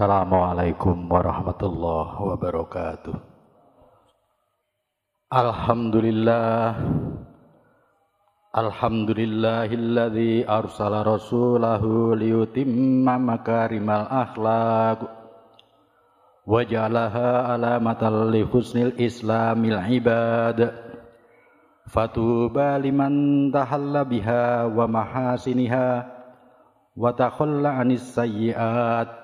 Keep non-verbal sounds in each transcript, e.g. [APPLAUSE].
Assalamualaikum warahmatullahi wabarakatuh. Alhamdulillah. Alhamdulillahilladzi arsala rasulahu liyutimma makarimal akhlaq wa ja'alaha alamatan li husnil islamil ibad. Fatuba liman tahalla biha wa mahasiniha wa takhalla anis sayyiat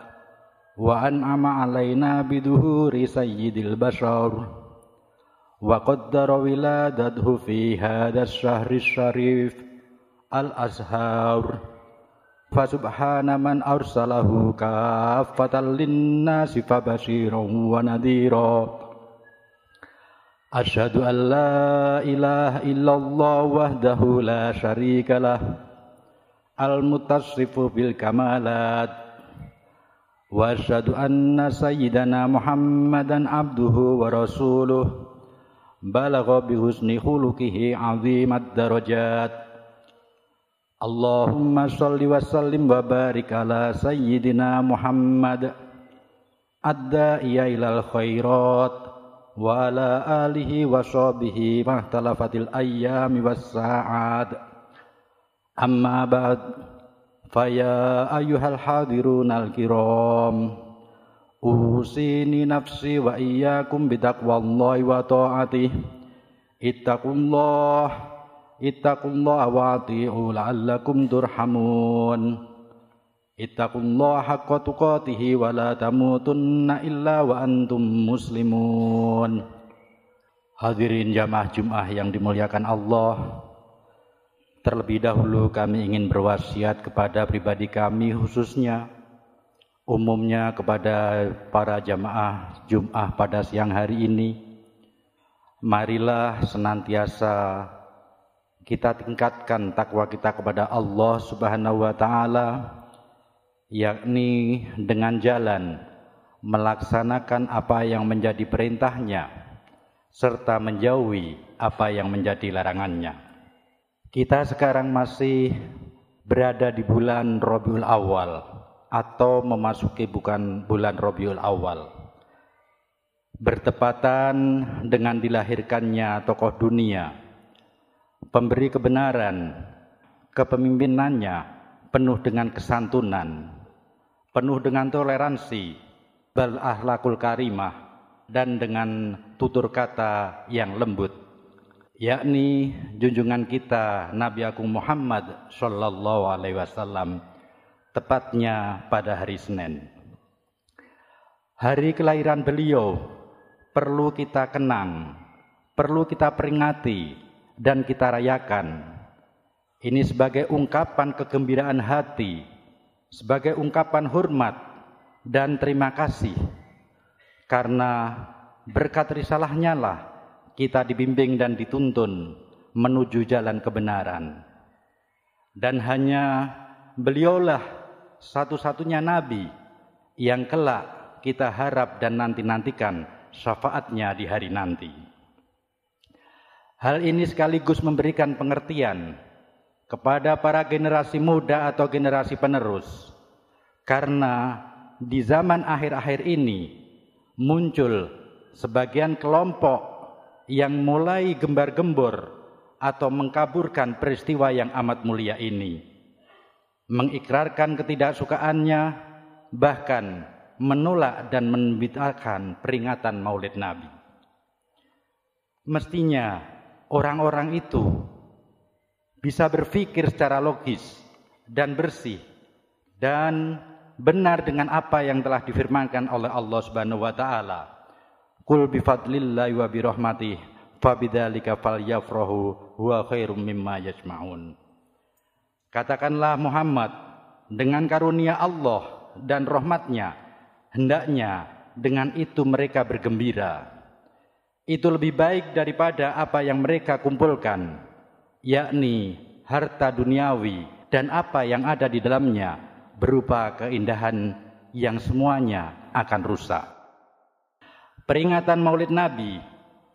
an'ama alaina biduhuri sayyidil bashar وقدر ولادته في هذا الشهر الشريف الأزهار. فسبحان من أرسله كافة للناس فبشيرا ونذيرا. أشهد أن لا إله إلا الله وحده لا شريك له. المتصف بالكمالات. وأشهد أن سيدنا محمدا عبده ورسوله. بلغ بحسن خلقه عظيم الدرجات. اللهم صل وسلم وبارك على سيدنا محمد. الداعي إلى الخيرات وعلى آله وصحبه ما اختلفت الأيام والساعات. أما بعد faya hadirun al kiram Usini nafsi wa iyyakum bitaqwallahi wa ta'atih. Ittaqullah Ittaqullah wa ati'u la'allakum turhamun. Ittaqullah haqqa tuqatihi wa la tamutunna illa wa antum muslimun. Hadirin jamaah Jum'ah yang dimuliakan Allah. Terlebih dahulu kami ingin berwasiat kepada pribadi kami khususnya umumnya kepada para jamaah Jum'ah pada siang hari ini. Marilah senantiasa kita tingkatkan takwa kita kepada Allah Subhanahu wa taala yakni dengan jalan melaksanakan apa yang menjadi perintahnya serta menjauhi apa yang menjadi larangannya. Kita sekarang masih berada di bulan Rabiul Awal atau memasuki bukan bulan Rabiul Awal. Bertepatan dengan dilahirkannya tokoh dunia, pemberi kebenaran, kepemimpinannya penuh dengan kesantunan, penuh dengan toleransi, bal ahlakul karimah, dan dengan tutur kata yang lembut, yakni junjungan kita Nabi Agung Muhammad Sallallahu Alaihi Wasallam tepatnya pada hari Senin. Hari kelahiran beliau perlu kita kenang, perlu kita peringati dan kita rayakan. Ini sebagai ungkapan kegembiraan hati, sebagai ungkapan hormat dan terima kasih. Karena berkat risalahnya lah kita dibimbing dan dituntun menuju jalan kebenaran. Dan hanya beliaulah satu-satunya nabi yang kelak kita harap dan nanti-nantikan syafaatnya di hari nanti. Hal ini sekaligus memberikan pengertian kepada para generasi muda atau generasi penerus. Karena di zaman akhir-akhir ini muncul sebagian kelompok yang mulai gembar-gembor atau mengkaburkan peristiwa yang amat mulia ini mengikrarkan ketidaksukaannya, bahkan menolak dan membid'ahkan peringatan Maulid Nabi. Mestinya orang-orang itu bisa berpikir secara logis dan bersih dan benar dengan apa yang telah difirmankan oleh Allah Subhanahu wa taala. Qul bi fadlillahi wa bi rahmatih fabidzalika falyafrahu huwa khairum mimma yajma'un. Katakanlah Muhammad, dengan karunia Allah dan rahmatnya, hendaknya dengan itu mereka bergembira. Itu lebih baik daripada apa yang mereka kumpulkan, yakni harta duniawi dan apa yang ada di dalamnya berupa keindahan yang semuanya akan rusak. Peringatan Maulid Nabi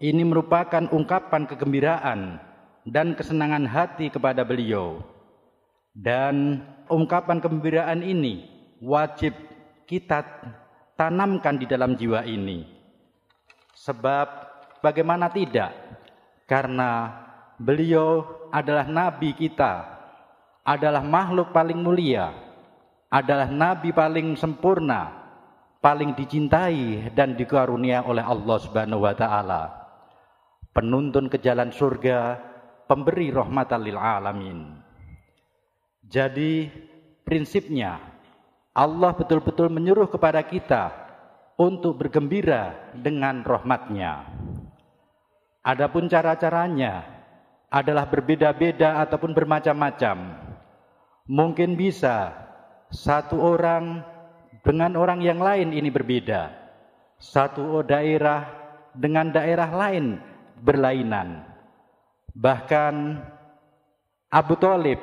ini merupakan ungkapan kegembiraan dan kesenangan hati kepada beliau dan ungkapan kegembiraan ini wajib kita tanamkan di dalam jiwa ini. Sebab bagaimana tidak? Karena beliau adalah nabi kita, adalah makhluk paling mulia, adalah nabi paling sempurna, paling dicintai dan dikarunia oleh Allah Subhanahu wa taala. Penuntun ke jalan surga, pemberi rahmatan lil alamin. Jadi prinsipnya Allah betul-betul menyuruh kepada kita untuk bergembira dengan rahmatnya. Adapun cara-caranya adalah berbeda-beda ataupun bermacam-macam. Mungkin bisa satu orang dengan orang yang lain ini berbeda. Satu daerah dengan daerah lain berlainan. Bahkan Abu Talib,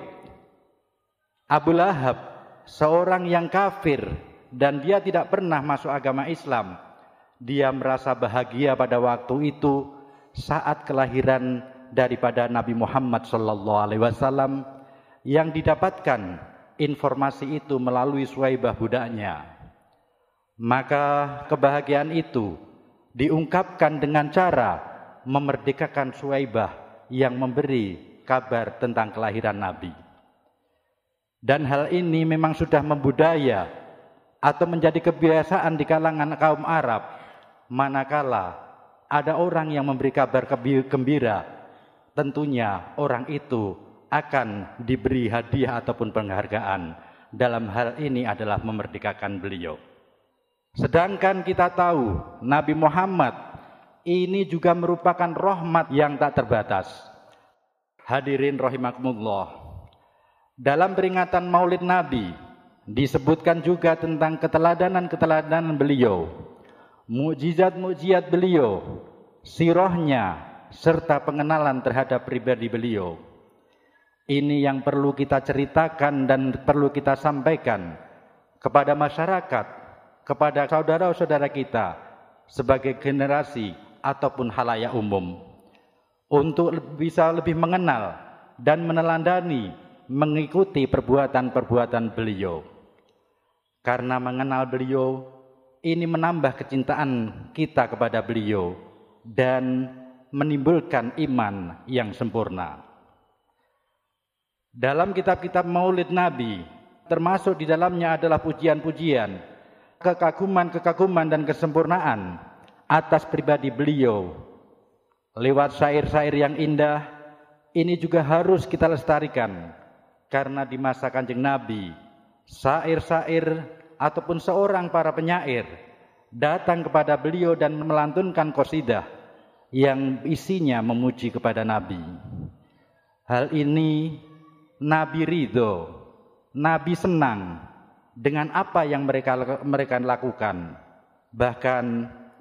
Abu Lahab, seorang yang kafir dan dia tidak pernah masuk agama Islam. Dia merasa bahagia pada waktu itu saat kelahiran daripada Nabi Muhammad sallallahu alaihi wasallam yang didapatkan informasi itu melalui Suwaibah budaknya. Maka kebahagiaan itu diungkapkan dengan cara memerdekakan Suwaibah yang memberi kabar tentang kelahiran Nabi. Dan hal ini memang sudah membudaya atau menjadi kebiasaan di kalangan kaum Arab manakala ada orang yang memberi kabar gembira tentunya orang itu akan diberi hadiah ataupun penghargaan. Dalam hal ini adalah memerdekakan beliau. Sedangkan kita tahu Nabi Muhammad ini juga merupakan rahmat yang tak terbatas. Hadirin rahimakumullah dalam peringatan Maulid Nabi disebutkan juga tentang keteladanan-keteladanan beliau, mukjizat-mukjizat beliau, sirahnya serta pengenalan terhadap pribadi beliau. Ini yang perlu kita ceritakan dan perlu kita sampaikan kepada masyarakat, kepada saudara-saudara kita sebagai generasi ataupun halayak umum untuk bisa lebih mengenal dan menelandani mengikuti perbuatan-perbuatan beliau. Karena mengenal beliau, ini menambah kecintaan kita kepada beliau dan menimbulkan iman yang sempurna. Dalam kitab-kitab Maulid Nabi, termasuk di dalamnya adalah pujian-pujian, kekaguman-kekaguman dan kesempurnaan atas pribadi beliau. Lewat syair-syair yang indah, ini juga harus kita lestarikan karena di masa Kanjeng Nabi, syair-syair ataupun seorang para penyair datang kepada beliau dan melantunkan kosidah yang isinya memuji kepada Nabi. Hal ini Nabi ridho, Nabi senang dengan apa yang mereka mereka lakukan. Bahkan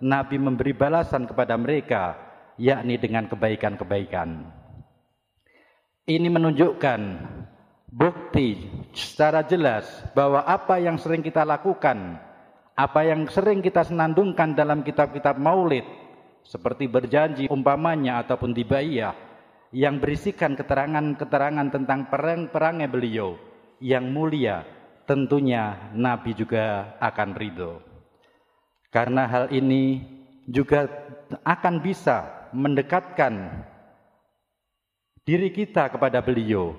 Nabi memberi balasan kepada mereka, yakni dengan kebaikan-kebaikan. Ini menunjukkan bukti secara jelas bahwa apa yang sering kita lakukan, apa yang sering kita senandungkan dalam kitab-kitab maulid, seperti berjanji umpamanya ataupun dibayah, yang berisikan keterangan-keterangan tentang perang-perangnya beliau yang mulia, tentunya Nabi juga akan ridho. Karena hal ini juga akan bisa mendekatkan diri kita kepada beliau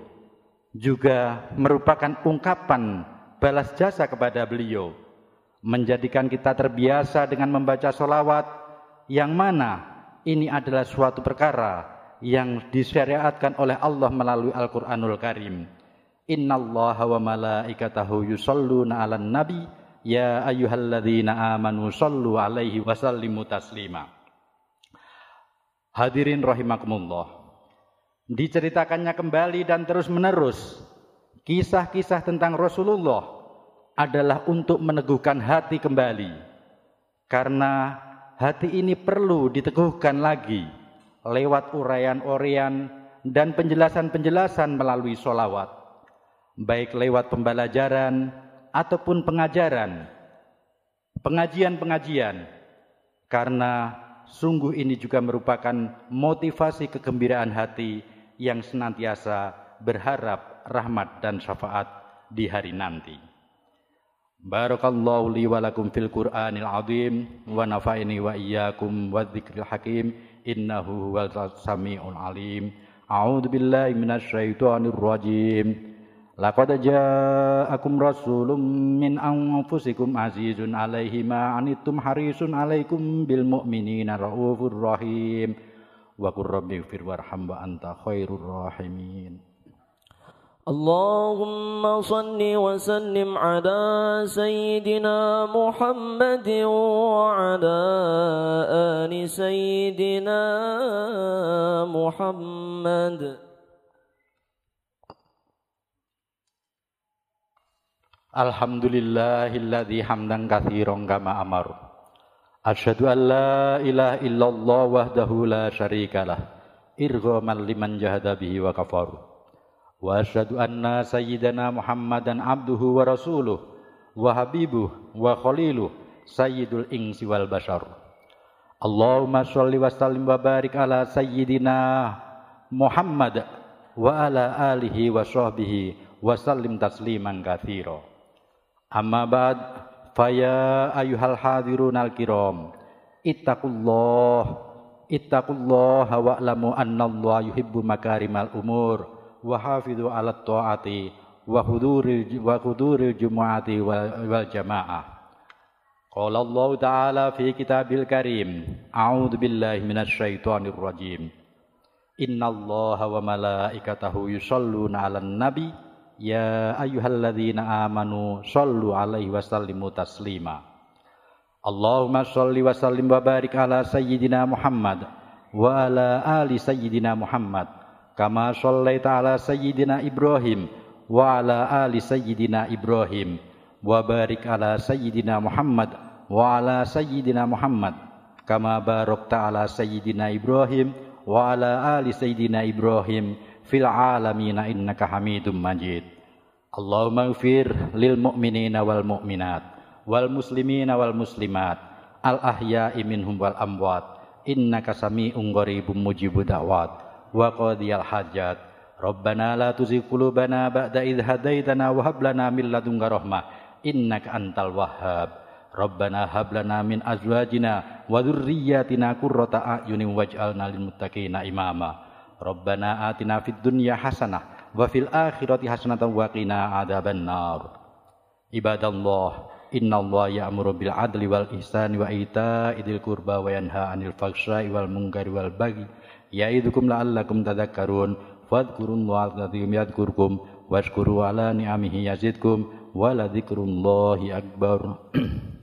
juga merupakan ungkapan balas jasa kepada beliau menjadikan kita terbiasa dengan membaca solawat yang mana ini adalah suatu perkara yang disyariatkan oleh Allah melalui Al-Quranul Karim. Inna Allah wa malaikatahu yusalluna ala nabi. Ya ayyuhalladzina amanu sallu alaihi wasallimu taslima. Hadirin rahimakumullah diceritakannya kembali dan terus-menerus kisah-kisah tentang Rasulullah adalah untuk meneguhkan hati kembali. Karena hati ini perlu diteguhkan lagi lewat uraian-uraian dan penjelasan-penjelasan melalui solawat baik lewat pembelajaran ataupun pengajaran. Pengajian-pengajian. Karena sungguh ini juga merupakan motivasi kegembiraan hati yang senantiasa berharap rahmat dan syafaat di hari nanti. Barakallahu li wa lakum fil Qur'anil azim wa nafa'ini wa iyyakum wa dzikril hakim innahu huwal samiul alim. A'udzu billahi minasy syaithanir rajim. Laqad ja'akum rasulun min anfusikum azizun 'alaihi ma 'anittum harisun 'alaikum bil mu'minina raufur rahim. Wa qur rabbi ighfir warham wa anta khairur rahimin. اللهم صل وسلم على سيدنا محمد وعلى آل سيدنا محمد. الحمد لله الذي حمدا كثيرا كما أمر أشهد أن لا إله إلا الله وحده لا شريك له إرغما لمن جهد به وكفره Wa anna sayyidana Muhammadan abduhu wa rasuluh wa habibuh wa khaliluh sayyidul insi wal bashar. Allahumma sholli wa wa barik ala sayyidina Muhammad wa ala alihi wa sahbihi wa sallim tasliman katsira. Amma ba'd faya ayyuhal hadirun al kiram yuhibbu umur wa hafidhu ala ta'ati wa huduril wa huduril jumu'ati Allah Ta'ala fi kitabil karim, A'udzu billahi minasy syaithanir rajim. Innallaha wa malaikatahu yusholluna 'alan nabi ya ayyuhalladzina amanu shallu 'alaihi wa. Allahumma shalli wa sallim wa sayyidina Muhammad wa ala ali sayyidina Muhammad kama shallaita ala sayyidina Ibrahim wa ala ali sayyidina Ibrahim wa barik ala sayyidina Muhammad wa ala sayyidina Muhammad. Kama barakta ala sayyidina Ibrahim wa ala ali sayyidina Ibrahim fil alamin innaka Hamidum Majid. Allahumma ighfir lil mu'minina wal mu'minat wal muslimina wal muslimat al ahya'i minhum wal amwat innaka sami'un qaribun mujibud da'wat wa qadiyal hajat Rabbana la tuzigh qulubana ba'da idh hadaitana wa hab lana min ladunka rahmah innaka antal wahhab Rabbana hab lana min azwajina wa dhurriyyatina qurrata a'yunin waj'alna lil muttaqina imama Rabbana atina fid dunya hasanah wa fil akhirati hasanatan wa qina adzaban nar Ibadallah innallaha ya'muru bil adli wal ihsani wa ita'i dzil qurba wa yanha 'anil fahsya'i wal munkari wal baghi يعيدكم لعلكم تذكرون. فاذكروا الله العظيم يذكركم واشكروا على نعمه يزدكم ولذكر الله أكبر. [CLEARS THROAT]